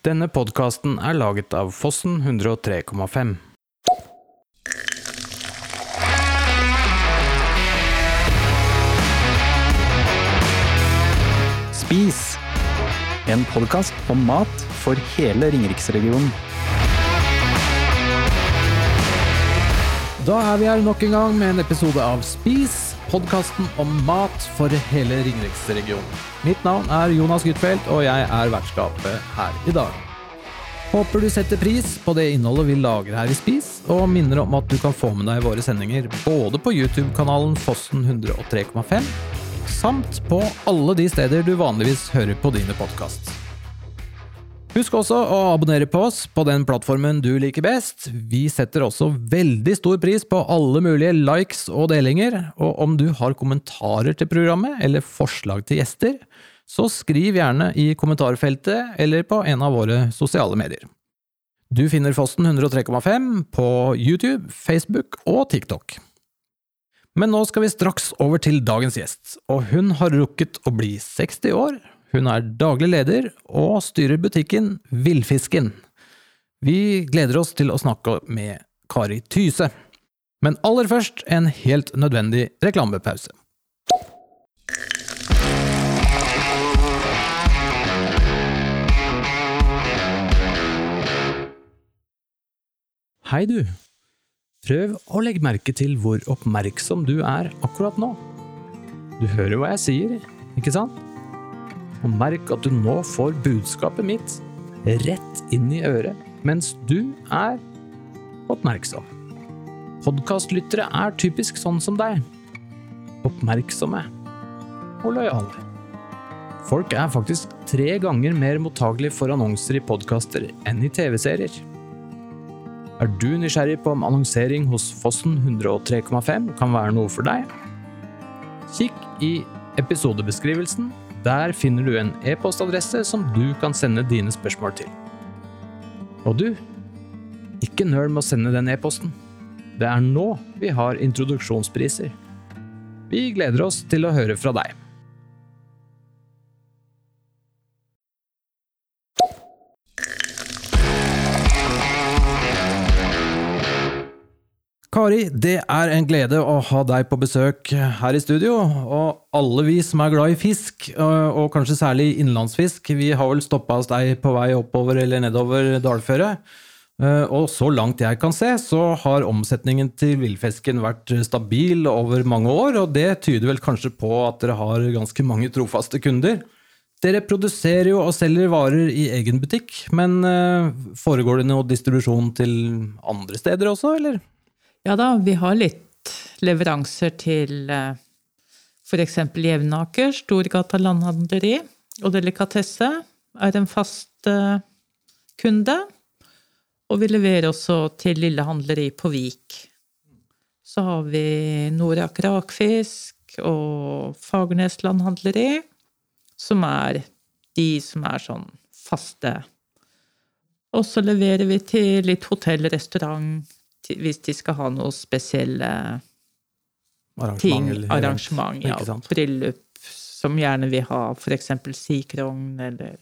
Denne podkasten er laget av Fossen 103,5. Spis! En podkast om mat for hele Ringeriksregionen. Da er vi her nok en gang med en episode av Spis, podkasten om mat for hele Ringeriksregionen. Mitt navn er Jonas Gutfeldt, og jeg er vertskapet her i dag. Håper du setter pris på det innholdet vi lager her i Spis, og minner om at du kan få med deg våre sendinger både på YouTube-kanalen Fossen 103,5, samt på alle de steder du vanligvis hører på dine podkast. Husk også å abonnere på oss på den plattformen du liker best. Vi setter også veldig stor pris på alle mulige likes og delinger, og om du har kommentarer til programmet eller forslag til gjester, så skriv gjerne i kommentarfeltet eller på en av våre sosiale medier. Du finner Fossen 103,5 på YouTube, Facebook og TikTok. Men nå skal vi straks over til dagens gjest, og hun har rukket å bli 60 år. Hun er daglig leder og styrer butikken Villfisken. Vi gleder oss til å snakke med Kari Tyse. Men aller først en helt nødvendig reklamepause. Hei, du. Prøv å legge merke til hvor oppmerksom du er akkurat nå. Du hører hva jeg sier, ikke sant? Og merk at du nå får budskapet mitt rett inn i øret mens du er oppmerksom. Podkastlyttere er typisk sånn som deg. Oppmerksomme og lojale. Folk er faktisk tre ganger mer mottagelige for annonser i podkaster enn i TV-serier. Er du nysgjerrig på om annonsering hos Fossen 103,5 kan være noe for deg? Kikk i episodebeskrivelsen. Der finner du en e-postadresse som du kan sende dine spørsmål til. Og du, ikke nøl med å sende den e-posten. Det er nå vi har introduksjonspriser. Vi gleder oss til å høre fra deg. Kari, det er en glede å ha deg på besøk her i studio. Og alle vi som er glad i fisk, og kanskje særlig innlandsfisk, vi har vel stoppa hos deg på vei oppover eller nedover dalføret. Og så langt jeg kan se, så har omsetningen til villfisken vært stabil over mange år, og det tyder vel kanskje på at dere har ganske mange trofaste kunder. Dere produserer jo og selger varer i egen butikk, men foregår det noe distribusjon til andre steder også, eller? Ja da, vi har litt leveranser til f.eks. Jevnaker, Storgata landhandleri og Delikatesse er en fast kunde. Og vi leverer også til Lille Handleri på Vik. Så har vi Norak Rakfisk og Fagernes landhandleri, som er de som er sånn faste. Og så leverer vi til litt hotell, restaurant, hvis de skal ha noe spesielle ting. Arrangement, ja. Bryllup som gjerne vil ha f.eks. sikrogn, eller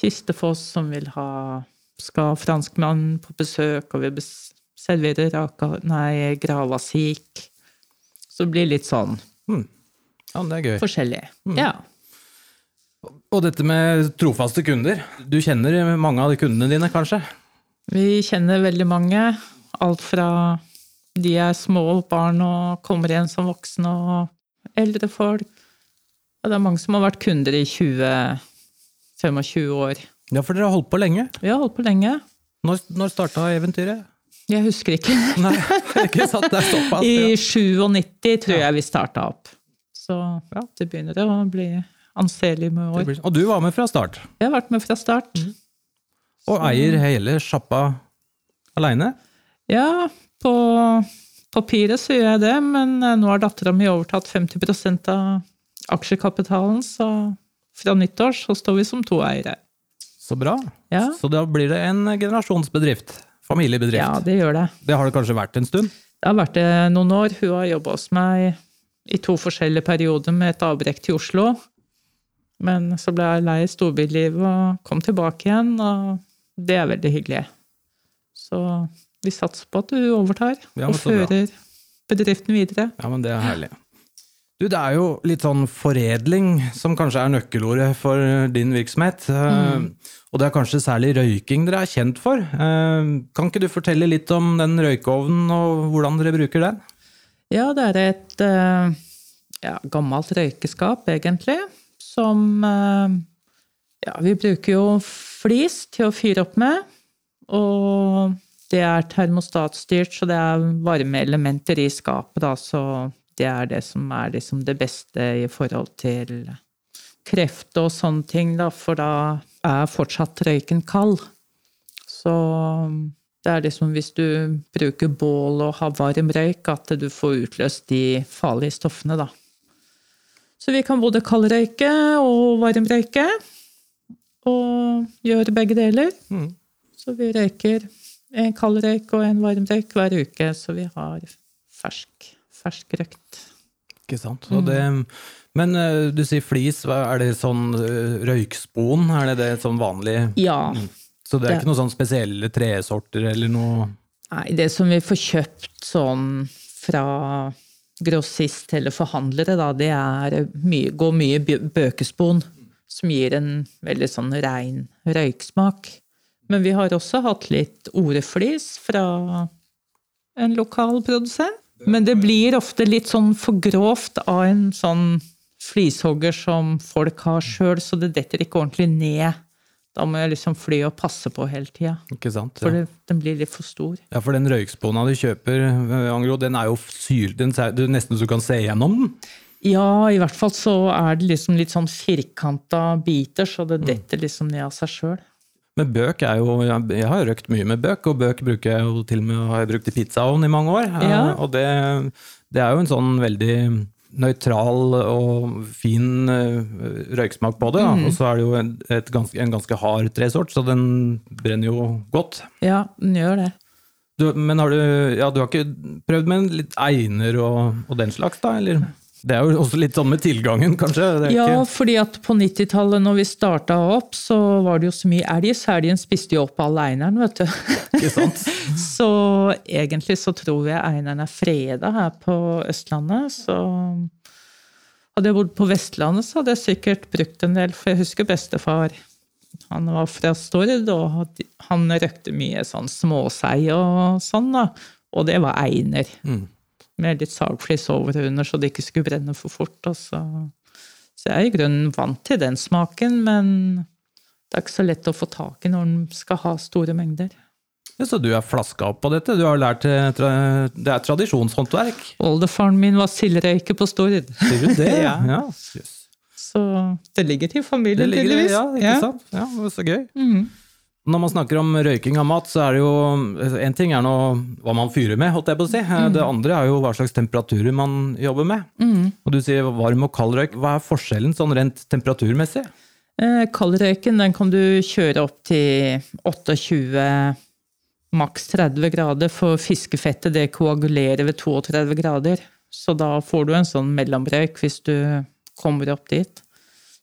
Kistefoss som vil ha Skal franskmannen på besøk og vil servere raka, nei, gravasik. Så det blir litt sånn mm. Ja, det er gøy. forskjellig. Mm. Ja. Og dette med trofaste kunder. Du kjenner mange av de kundene dine, kanskje? Vi kjenner veldig mange. Alt fra de er små barn og kommer igjen som voksne, og eldre folk. Og det er mange som har vært kunder i 20-25 år. Ja, for dere har holdt på lenge? Vi har holdt på lenge. Når, når starta eventyret? Jeg husker ikke. Nei, ikke sant? Det er såpass. I 97 tror jeg vi starta opp. Så ja, det begynner å bli anselig med år. Og du var med fra start? Jeg har vært med fra start. Mm. Og eier hele sjappa aleine? Ja, på papiret så gjør jeg det, men nå har dattera mi overtatt 50% av aksjekapitalen, så fra nyttår så står vi som to eiere. Så bra. Ja. Så da blir det en generasjonsbedrift? Familiebedrift? Ja, det gjør det. Det har det kanskje vært en stund? Det har vært det noen år. Hun har jobba hos meg i to forskjellige perioder med et avbrekk til Oslo. Men så ble jeg lei storbylivet og kom tilbake igjen, og det er veldig hyggelig. Så vi satser på at du overtar Ja, og fører bra. bedriften videre. Ja, men det er herlig. Du, det er jo litt sånn foredling som kanskje er nøkkelordet for din virksomhet. Mm. Og det er kanskje særlig røyking dere er kjent for. Eh, Kan ikke du fortelle litt om den røykeovnen og hvordan dere bruker den? Ja, det er et eh, ja, gammelt røykeskap, egentlig, som eh, Ja, vi bruker jo flis til å fyre opp med, og det er termostatstyrt, så det er varmeelementer i skapet, da, så det er det som er liksom det beste i forhold til kreft og sånne ting, da, for da er fortsatt røyken kald. Så det er liksom hvis du bruker bål og har varm røyk, at du får utløst de farlige stoffene, da. Så vi kan både kaldrøyke og varmrøyke, og gjøre begge deler. Mm. Så vi røyker en kaldrøyk og en varmrøyk hver uke, så vi har fersk, fersk røkt. Ikke sant? Det, men eh, du sier flis, er det sånn eh, røykspon? Er det det sånn vanlig? Ja. Så det er Det- ikke noen sånn spesielle tresorter eller noe? Nei, det som vi får kjøpt sånn fra grossist eller forhandlere, da, det er mye, går mye bøkespon, som gir en veldig sånn rein røyksmak. Men vi har også hatt litt oreflis fra en lokal produsent. Men det blir ofte litt sånn for grovt av en sånn flishogger som folk har sjøl, så det detter ikke ordentlig ned. Da må jeg liksom fly og passe på hele tida. Ikke sant? For det, den blir litt for stor. ja, for den røykspona du kjøper, eh, Angro, den er jo syl, den, det er nesten så du kan se gjennom den. Ja, i hvert fall så er det liksom litt sånn firkanta biter, så det detter liksom ned av seg sjøl. Men bøk er jo Jeg har røkt mye med bøk, og bøk bruker jeg jo til og med har jeg brukt i pizzaovn i mange år. eh, Ja. Og det, det er jo en sånn veldig nøytral og fin eh, røyksmak på det. Mm. Og så er det jo en, ganske, en ganske hard tresort, så den brenner jo godt. Ja, den gjør det. Du, men har du, ja, du har ikke prøvd med en litt einer og, og den slags, da? Eller? Det er jo også litt sånn med tilgangen, kanskje? Det Ja, ikke, fordi at på 90-tallet når vi starta opp, så var det jo så mye elg, så elgen spiste jo opp all eineren, vet du. ikke sant? Så egentlig så tror jeg eineren er freda her på Østlandet, så hadde jeg bodd på Vestlandet, så hadde jeg sikkert brukt en del, for jeg husker bestefar. Han var fra Stord, og han røkte mye sånn småsei og sånn, da. Og det var einer. Mm. Med litt sagflis over og under, så det ikke skulle brenne for fort. Altså. så. jeg er i grunnen vant til den smaken, men det er ikke så lett å få tak i når den skal ha store mengder. Ja, Så du er flaska opp på dette? Du har lært eh, Det er tradisjonshåndverk? Oldefaren min var sildrøyker på Stord. Sier du det? Ja. ja. Jøss. Så det ligger til familien, tydeligvis. Ja, ikke sant? Ja, det var så gøy. Mhm. Når man snakker om røyking av mat, så er det jo En ting er nå hva man fyrer med, holdt jeg på å si. Det andre er jo hva slags temperaturer man jobber med. Og du sier varm og kald røyk. Hva er forskjellen sånn rent temperaturmessig? Eh, Kaldrøyken den kan du kjøre opp til 28, maks 30 grader, for fiskefettet det koagulerer ved 32 grader. Så da får du en sånn mellomrøyk hvis du kommer opp dit.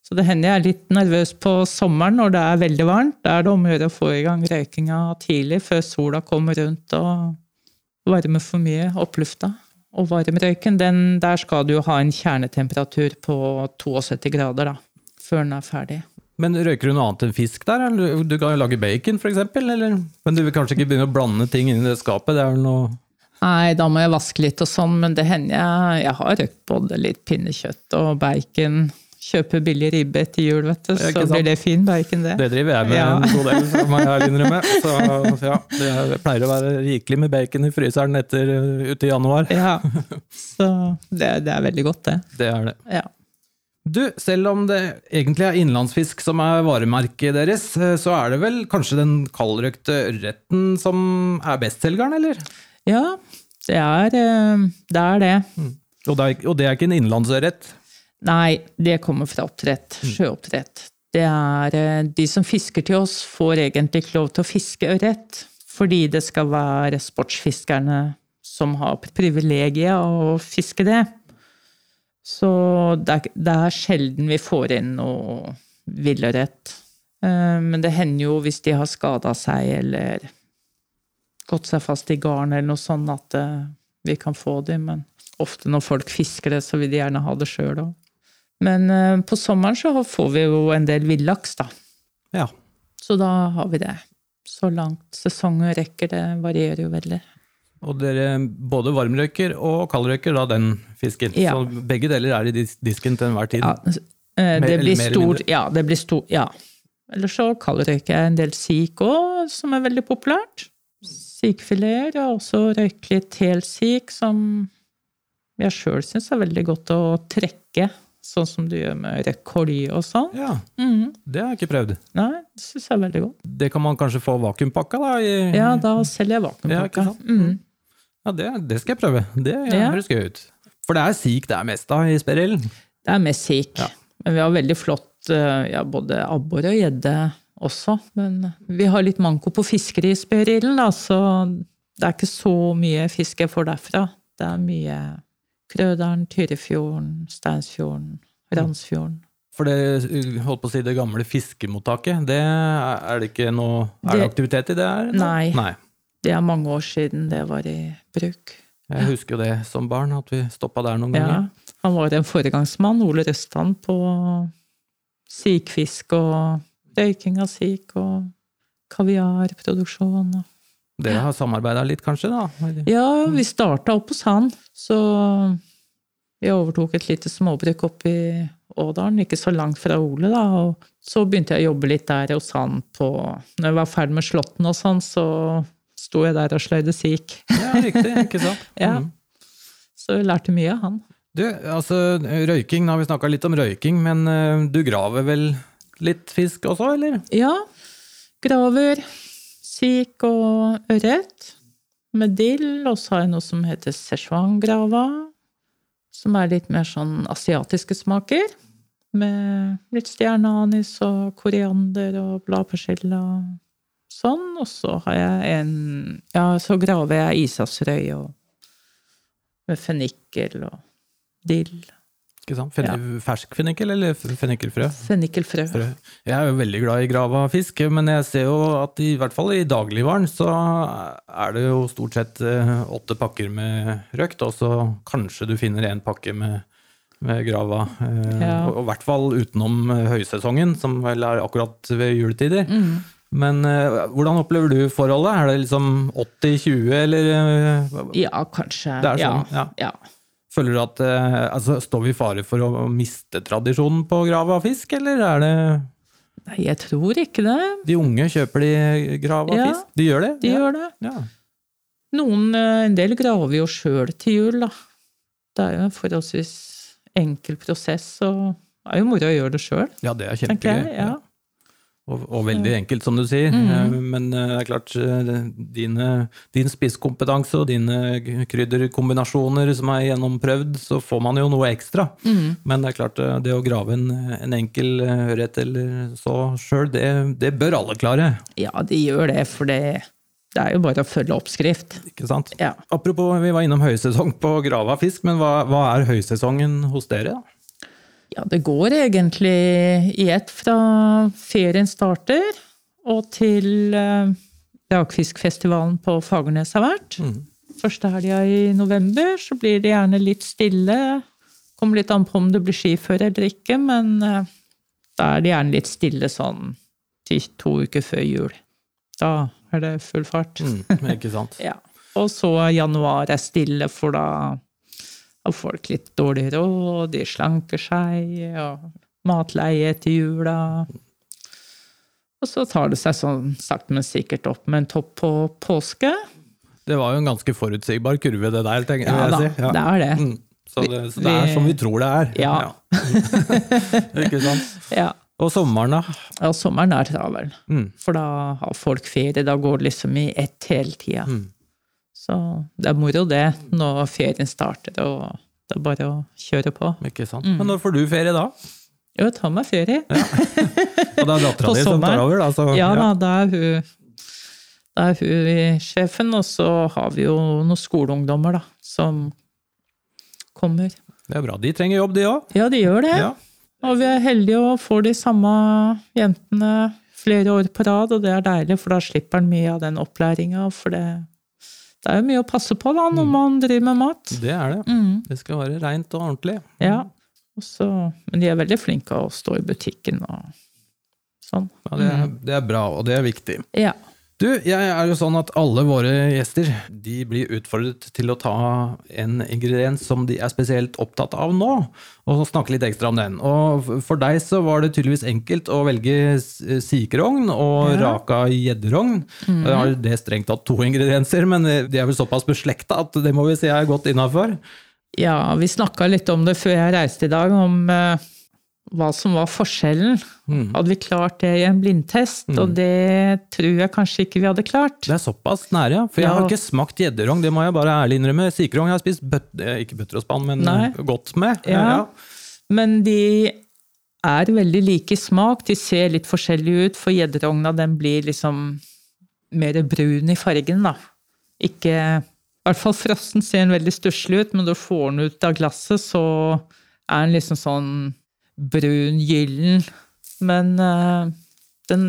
Så det hender jeg er litt nervøs på sommeren når det er veldig varmt. Da er det om å gjøre å få i gang røykinga tidlig, før sola kommer rundt og varmer for mye opplufta. Og varmrøyken, den, der skal du jo ha en kjernetemperatur på 72 grader, da, før den er ferdig. Men røyker du noe annet enn fisk der? Eller du kan jo lage bacon, eksempel? Men du vil kanskje ikke begynne å blande ting inn i det skapet? Det er vel noe Nei, da må jeg vaske litt og sånn, men det hender jeg Jeg har røkt både litt pinnekjøtt og bacon. Kjøper billig ribbe etter jul, vet du, så blir det fin bacon, det. Det driver jeg med Ja. en god del, som må jeg ærlig innrømme. Så ja, det er- pleier å være rikelig med bacon i fryseren etter uh, ute i januar. Ja, Så det, det er veldig godt, det. Det er det. Ja. Du, selv om det egentlig er innlandsfisk som er varemerket deres, eh, så er det vel kanskje den kaldrøkte ørreten som er bestselgeren, eller? ja, det er eh, det. Er det. Og det er, og det er ikke en innlandsørret? Nei, det kommer fra oppdrett. Sjøoppdrett. Det er eh, De som fisker til oss, får egentlig ikke lov til å fiske ørret. Fordi det skal være sportsfiskerne som har privilegiet å fiske det. Så det er, det er sjelden vi får inn noe villørret. Eh, Men det hender jo hvis de har skada seg eller gått seg fast i garn eller noe sånt, at eh, vi kan få dem. Men ofte når folk fisker det, så vil de gjerne ha det sjøl òg. Men eh, på sommeren så får vi jo en del villaks, da. Ja. Så da har vi det. Så langt sesongen rekker, det varierer jo veldig. Og dere både varmrøyker og kaldrøyker da den fisken. Ja. Så begge deler er i disken til enhver tid. Ja, eh, det blir stor? Ja, det blir stor Ja. Eller så kaldrøyker jeg en del sik òg, som er veldig populært. Sikfileter, og også røyke litt helsik, som jeg sjøl syns er veldig godt å trekke. Sånn som du gjør med rekolje og sånn. Ja, Mhm. det har jeg ikke prøvd. Nei, det syns jeg er veldig godt. Det kan man kanskje få vakuumpakka, da? I, Ja, da selger jeg Ja, vakuumpakka. sant? mm. Ja, det, det skal jeg prøve. Det Ja. høres gøy ut. For det er sik det er mest av i Sperrillen. Det er mest sik. Ja. Men vi har veldig flott eh, ja, både abbor og gjedde også. Men vi har litt manko på fisker i Sperilden, så det er ikke så mye fisk jeg får derfra. Det er mye Krøderen, Tyrifjorden, Steinsfjorden, Randsfjorden. For det, holdt på å si, det gamle fiskemottaket, det er det ikke noe Er det Det- aktivitet i det her? Nei. Nei. Det er mange år siden det var i bruk. Jeg husker jo det som barn, at vi stoppa der noen Ja. ganger. Han var en foregangsmann, Ole Røstan, på sikfisk og røyking av sik og kaviarproduksjon. og Dere har samarbeida litt, kanskje? da? Ja, vi starta opp hos han, så vi overtok et lite småbruk oppe i Ådalen, ikke så langt fra Ole, da. Og så begynte jeg å jobbe litt der hos han på Når jeg var ferdig med slåtten og sånn, så sto jeg der og sløyde sik. Ja, riktig. Ikke sant? Ja. Mhm. Så jeg lærte mye av han. Du, altså, røyking, nå har vi snakka litt om røyking, men eh, du graver vel litt fisk også, eller? Ja. Graver, sik og ørret. Med dill. Og så har jeg noe som heter Szechuan-grava. Som er litt mer sånn asiatiske smaker. Med litt stjerneanis og koriander og bladpersille og sånn. Og så har jeg en Ja, så graver jeg isasrøy og med fennikel og dill. Ikke sant? Fen Fersk fennikel eller fennikelfrø? Fennikelfrø. Frø. Jeg er jo veldig glad i grava fisk, men jeg ser jo at i hvert fall i dagligvaren så er det jo stort sett eh, åtte pakker med røkt, og så kanskje du finner en pakke med, med grava. eh, Ja. Og og i hvert fall utenom eh, høysesongen, som vel er akkurat ved juletider. Mm. Men hvordan opplever du forholdet? Er det liksom 80-20, eller Ja, kanskje. Det er sånn, ja. ja. ja. Føler du at eh, altså, Står vi i fare for å miste tradisjonen på grava fisk, eller er det Nei, jeg tror ikke det. De unge kjøper de grava Ja, fisk? De gjør det? De ja. gjør det. Ja. Noen, eh, en del graver jo sjøl til jul, da. Det er jo en forholdsvis enkel prosess, og det er jo moro å gjøre det sjøl, ja, det er kjempegøy. Ja. Og, og veldig enkelt, som du sier. Mhm. Eh, Men eh, det er klart, eh, dine, din spisskompetanse og dine krydderkombinasjoner som er gjennomprøvd, så får man jo noe ekstra. Mm. Men det er klart, det å grave en, en enkel ørret eller så sjøl, det, det bør alle klare. ja, de gjør det, for det, det er jo bare å følge oppskrift. Ikke sant? Ja. Apropos, vi var innom høysesong på grava fisk, men hva, hva er høysesongen hos dere? da? Ja, det går egentlig i ett fra ferien starter og til eh, Rakfiskfestivalen på Fagernes har vært. Første helga i november så blir det gjerne litt stille. Kommer litt an på om det blir skiføre eller ikke, men eh, da er det gjerne litt stille sånn til to uker før jul. Da er det full fart. Mm, ikke sant? Ja. Og så januar er stille, for da har folk litt dårlig råd, de slanker seg, og matleie til jula. Og så tar det seg sånn sakte, men sikkert opp med en topp på påske. Det var jo en ganske forutsigbar kurve, det der, tenker Ja jeg. da. Ja. det er det. Mm. Så, det, så det er som vi tror det er. Ja. ikke sant? Ja. Og sommeren, da? ja, sommeren er travel. Mm. For da har folk ferie. Da går det liksom i ett hele tida. Mm. Så det er moro, det, når ferien starter, og det er bare å kjøre på. Ikke sant? Mm. Men når får du ferie da? Jo, jeg tar meg ferie. Og det er dattera di som tar over? Da, så, Ja da, da er hun da er hun sjefen, og så har vi jo noen skoleungdommer da, som kommer. Det er bra. De trenger jobb, de òg. Ja, de gjør det. Ja. Og vi er heldige og får de samme jentene flere år på rad, og det er deilig, for da slipper han mye av den opplæringa. For det, det er jo mye å passe på da, når man driver med mat. Det er det. Mm. Det skal være reint og ordentlig. Ja. Også, men de er veldig flinke å stå i butikken og sånn. Ja, det, er, det er bra, og det er viktig. Ja. Du, jeg er jo sånn at alle våre gjester de blir utfordret til å ta en ingrediens som de er spesielt opptatt av nå, og snakke litt ekstra om den. Og for deg så var det tydeligvis enkelt å velge sikerogn sikrogn og Ja. raka gjedderogn. Det har det strengt tatt to ingredienser, men de er vel såpass beslekta at det må vi si er godt innafor. Ja, vi snakka litt om det før jeg reiste i dag, om eh, hva som var forskjellen. Hadde vi klart det i en blindtest? Og det tror jeg kanskje ikke vi hadde klart. Det er såpass nære, ja. For jeg Ja. har ikke smakt gjedderogn, det må jeg bare ærlig innrømme. Sikrogn jeg har spist bøt, eh, ikke bøtter og spann, men Nei. godt med. Ja. Men de er veldig like i smak. De ser litt forskjellige ut, for gjedderogna den blir liksom mer brun i fargen, da. Ikke I hvert fall frossen ser den veldig stusslig ut, men når du får den ut av glasset, så er den liksom sånn brun, gyllen. Men uh, den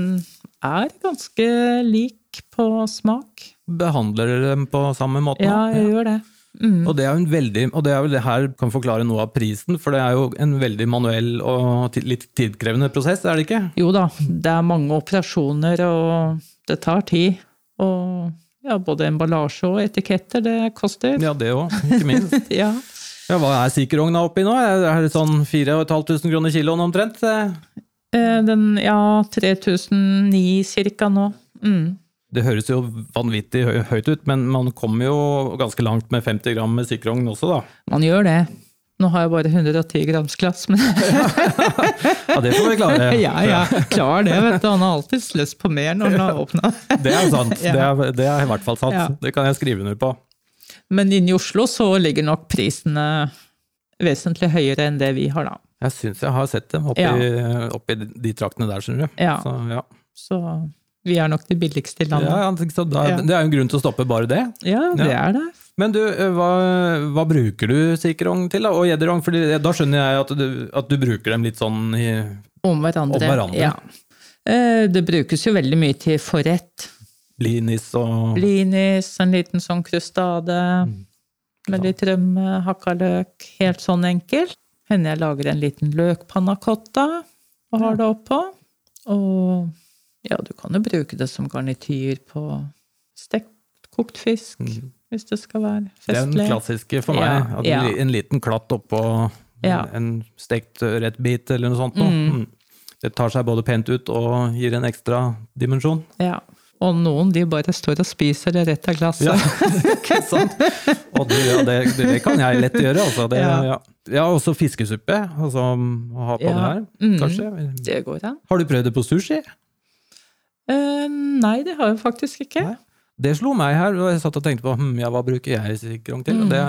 er ganske lik på smak. Behandler dere dem på samme måte? Ja, jeg gjør det. Mm. Og det er jo en veldig, og det er vel det her kan forklare noe av prisen, for det er jo en veldig manuell og litt tidkrevende prosess, er det ikke? Jo da, det er mange operasjoner, og det tar tid. Og ja, både emballasje og etiketter, det koster. Ja, det òg, ikke minst. Ja. Ja, hva er sikrogna oppi nå? Er det sånn 4500 kroner kiloen omtrent? Eh, Den, ja, 3009 cirka nå. Mm. Det høres jo vanvittig høyt ut, men man kommer jo ganske langt med 50 gram med sikerogn også, da. Man gjør det. Nå har jeg bare 110 grams glass, men Ja, det får vi klare. ja, ja, klar det, vet du. Han har alltid lyst på mer når han har åpna. Det er sant. Det, er, det er i hvert fall sant. Ja. Det kan jeg skrive under på. Men inne i Oslo så ligger nok prisene vesentlig høyere enn det vi har, da. Jeg syns jeg har sett dem oppi, oppi de traktene der, skjønner du. Ja. Så, ja. Så vi er nok de billigste i landet. ja, da, Ja. Det er jo en grunn til å stoppe bare det. Ja, det Ja. er det. Men du, eh, hva, hva bruker du sikerong til, da? Og gjedderogn? For da skjønner jeg at du, at du bruker dem litt sånn i Om hverandre. Om hverandre. Ja. Eh, Det brukes jo veldig mye til forrett. Blinis og Blinis, en liten sånn krustade Mm. med litt rømme, hakka løk. Helt sånn enkelt. Hender jeg lager en liten løkpannacotta og har det oppå. Og ja, du kan jo bruke det som garnityr på stekt kokt fisk, hvis det skal være festlig. Den klassiske for meg. Ja, ja. En liten klatt oppå Ja. en stekt ørretbit eller noe sånt. Mm. Det tar seg både pent ut og gir en ekstra dimensjon. Ja. Og noen de bare står og spiser det rett av glasset. Ja, ikke sant? Og det, ja, det, det kan jeg lett gjøre. Altså. Det, ja. Ja. Ja. også fiskesuppe altså, å ha på Ja. det her, Mm. kanskje. Det går an. Har du prøvd det på sushi? Uh, nei, det har jeg faktisk ikke. Nei. Det slo meg her, og jeg satt og tenkte på hm, ja, hva bruker jeg sikrong til. Og det,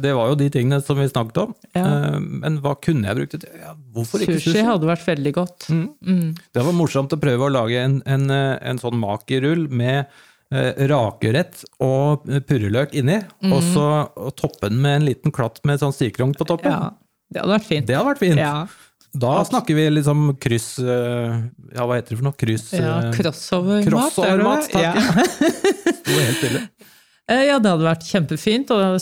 det var jo de tingene som vi snakket om. Mm. Ja. Eh, Men hva kunne jeg brukt det til? Ja, hvorfor ikke Sushi sushi? hadde vært veldig godt. Mm. Mm. Det var morsomt å prøve å lage en, en, eh, en sånn makirull med eh, rakerett og eh, purreløk inni, og så toppe den med en liten klatt med sånn sikrong på toppen. Ja, det hadde vært fint. Det hadde vært fint. Ja, Da snakker vi liksom kryss eh, Ja, hva heter det for noe? Kryss ja eh, Crossover-mat. er det det? takk, Ja. sto helt stille. Eh, ja, det hadde vært kjempefint. Og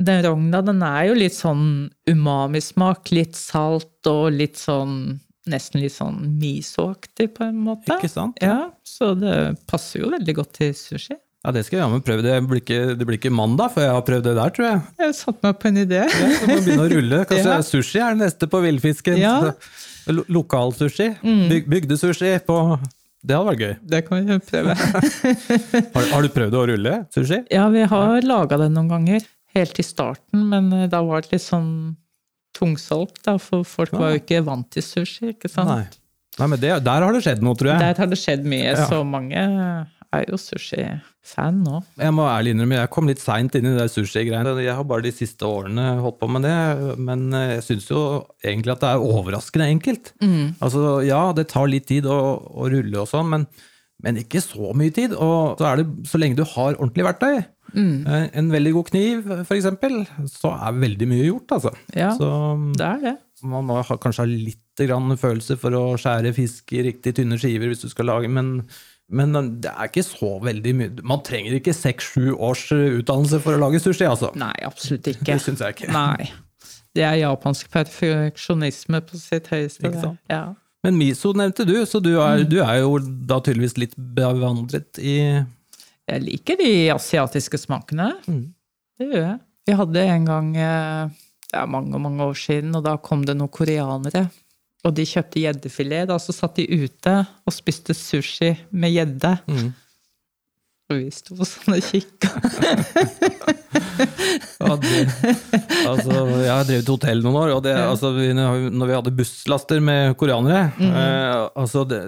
den rogna den er jo litt sånn umamismak. Litt salt og litt sånn Nesten litt sånn misoaktig, på en måte. Ikke sant? Ja, Så det passer jo veldig godt til sushi. Ja, det skal jeg jammen prøve. Det blir, ikke, det blir ikke mandag før jeg har prøvd det der, tror jeg. Jeg satte meg på en idé. Ja, så må begynne å rulle. Kanskje Ja. sushi er det neste på villfisken. Ja. Lo Lokalsushi. Byg Bygdesushi på Det hadde vært gøy. Det kan vi prøve. Har, har du prøvd å rulle sushi? Ja, vi har laga det noen ganger. Helt i starten, men eh, da var det litt sånn tungsolgt, da, for folk var jo ikke vant til sushi, ikke sant? Nei. Nei, men det, Der har det skjedd noe, tror jeg. Der har det skjedd mye, Ja. så mange er jo sushi-fan nå. Jeg må ærlig innrømme, jeg kom litt seint inn i det sushi-greiene. Jeg har bare de siste årene holdt på med det, men eh, jeg syns jo egentlig at det er overraskende enkelt. Altså, ja, det tar litt tid å, å rulle og sånn, men, men ikke så mye tid. Og så er det så lenge du har ordentlig verktøy. Eh, En veldig god kniv, eksempel, så er veldig mye gjort, altså. Ja, Så det er det. man må ha, kanskje ha litt grann følelse for å skjære fisk i riktig tynne skiver hvis du skal lage, men, men det er ikke så veldig mye Man trenger ikke seks-sju års utdannelse for å lage sushi, altså. Nei, absolutt ikke. Det syns jeg ikke. Nei. Det er japansk perfeksjonisme på sitt høyeste. Ja. Men miso nevnte du, så du Mm. er, du er jo da tydeligvis litt bevandret i Jeg liker de asiatiske smakene. Mm. Det gjør jeg. Vi hadde en gang eh, Det er mange, mange år siden, og da kom det noen koreanere. Og de kjøpte gjeddefilet. Da så satt de ute og spiste sushi med gjedde. Mm. Og vi sto sånn og kikka. Ja, det, altså, jeg har drevet hotell noen år, og det, altså, vi, når vi hadde busslaster med koreanere eh, altså, det,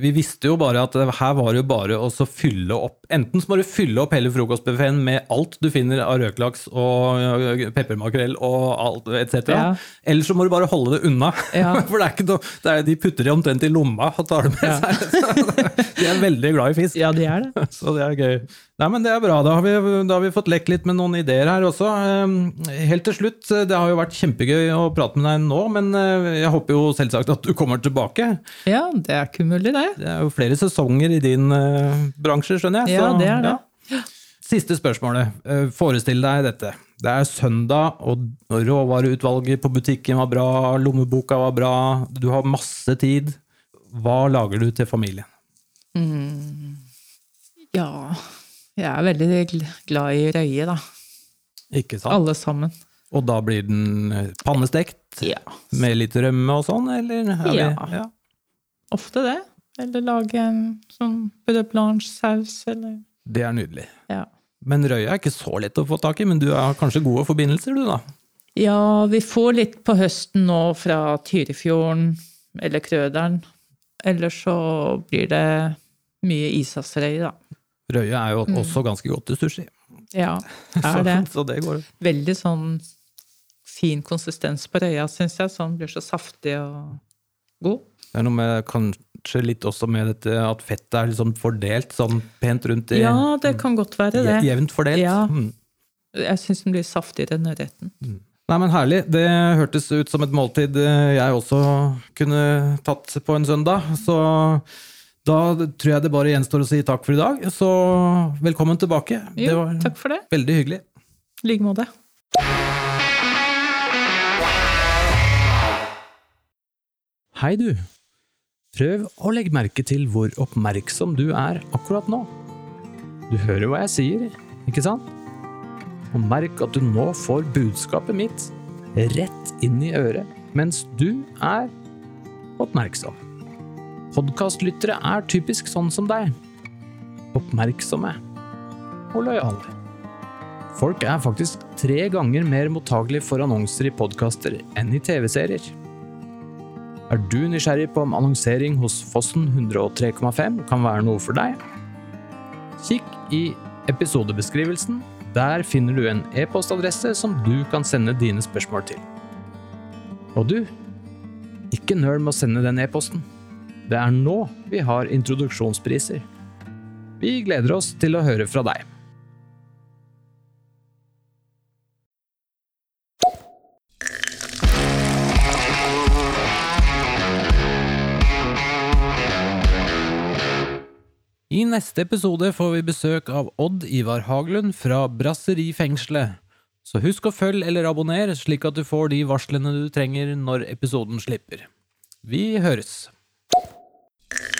Vi visste jo bare at her var det jo bare å fylle opp Enten så må du fylle opp hele frokostbuffeen med alt du finner av røkelaks og peppermakrell og alt etc. Ja. Eller så må du bare holde det unna. Ja. For det er ikke noe, det er, de putter det omtrent i lomma og tar det med Ja. seg. De er veldig glad i fisk. Ja, de er det. Så det er gøy. Nei, men det er bra. Da har vi, da har vi fått lekt litt med noen ideer her også. Eh, Helt til slutt, eh, det har jo vært kjempegøy å prate med deg nå, men eh, jeg håper jo selvsagt at du kommer tilbake. Ja, det er ikke umulig, det. Det er jo flere sesonger i din eh, bransje, skjønner jeg. Ja, det er det. ja. Siste spørsmålet. Forestill deg dette. Det er søndag, og råvareutvalget på butikken var bra, lommeboka var bra, du har masse tid. Hva lager du til familien? Ja. Jeg er veldig glad i røye, da. Ikke sant? Alle sammen. Og da blir den eh, pannestekt? Ja. Med litt rømme og sånn, eller? er vi- Ja. ja. Ofte det. Eller lage en sånn brød blanche-saus, eller Det er nydelig. Ja. Men røye er ikke så lett å få tak i, men du har kanskje gode forbindelser, du da? Ja, vi får litt på høsten nå fra Tyrifjorden eller Krøderen. Ellers så blir det mye isasrøye, da. Røya er jo Mm. også ganske godt til sushi. Ja, Så, er det. så det går. Veldig sånn fin konsistens på røya, syns jeg. Sånn blir så saftig og god. Det er noe med kanskje litt også med dette at fettet er liksom fordelt sånn pent rundt i Ja, det kan godt være det. Jevnt fordelt. Ja. Mm. Jeg syns den blir saftigere enn ørreten. Nei, men herlig. Det hørtes ut som et måltid eh, jeg også kunne tatt på en søndag. Så da tror jeg det bare gjenstår å si takk for i dag. Så velkommen tilbake. det Jo, var takk for det. veldig hyggelig. I like måte. Hei, du. Prøv å legge merke til hvor oppmerksom du er akkurat nå. Du hører hva jeg sier, ikke sant? Og merk at du nå får budskapet mitt rett inn i øret, mens du er oppmerksom. Podkastlyttere er typisk sånn som deg. Oppmerksomme og lojale. Folk er faktisk tre ganger mer mottagelige for annonser i podkaster enn i TV-serier. Er du nysgjerrig på om annonsering hos Fossen 103,5 kan være noe for deg? Kikk i episodebeskrivelsen. Der finner du en e-postadresse som du kan sende dine spørsmål til. Og du, ikke nøl med å sende den e-posten. Det er nå vi har introduksjonspriser. Vi gleder oss til å høre fra deg. I neste episode får vi besøk av Odd Ivar Haglund fra Brasserifengselet. Så husk å følge eller abonnere, slik at du får de varslene du trenger når episoden slipper. Vi høres! you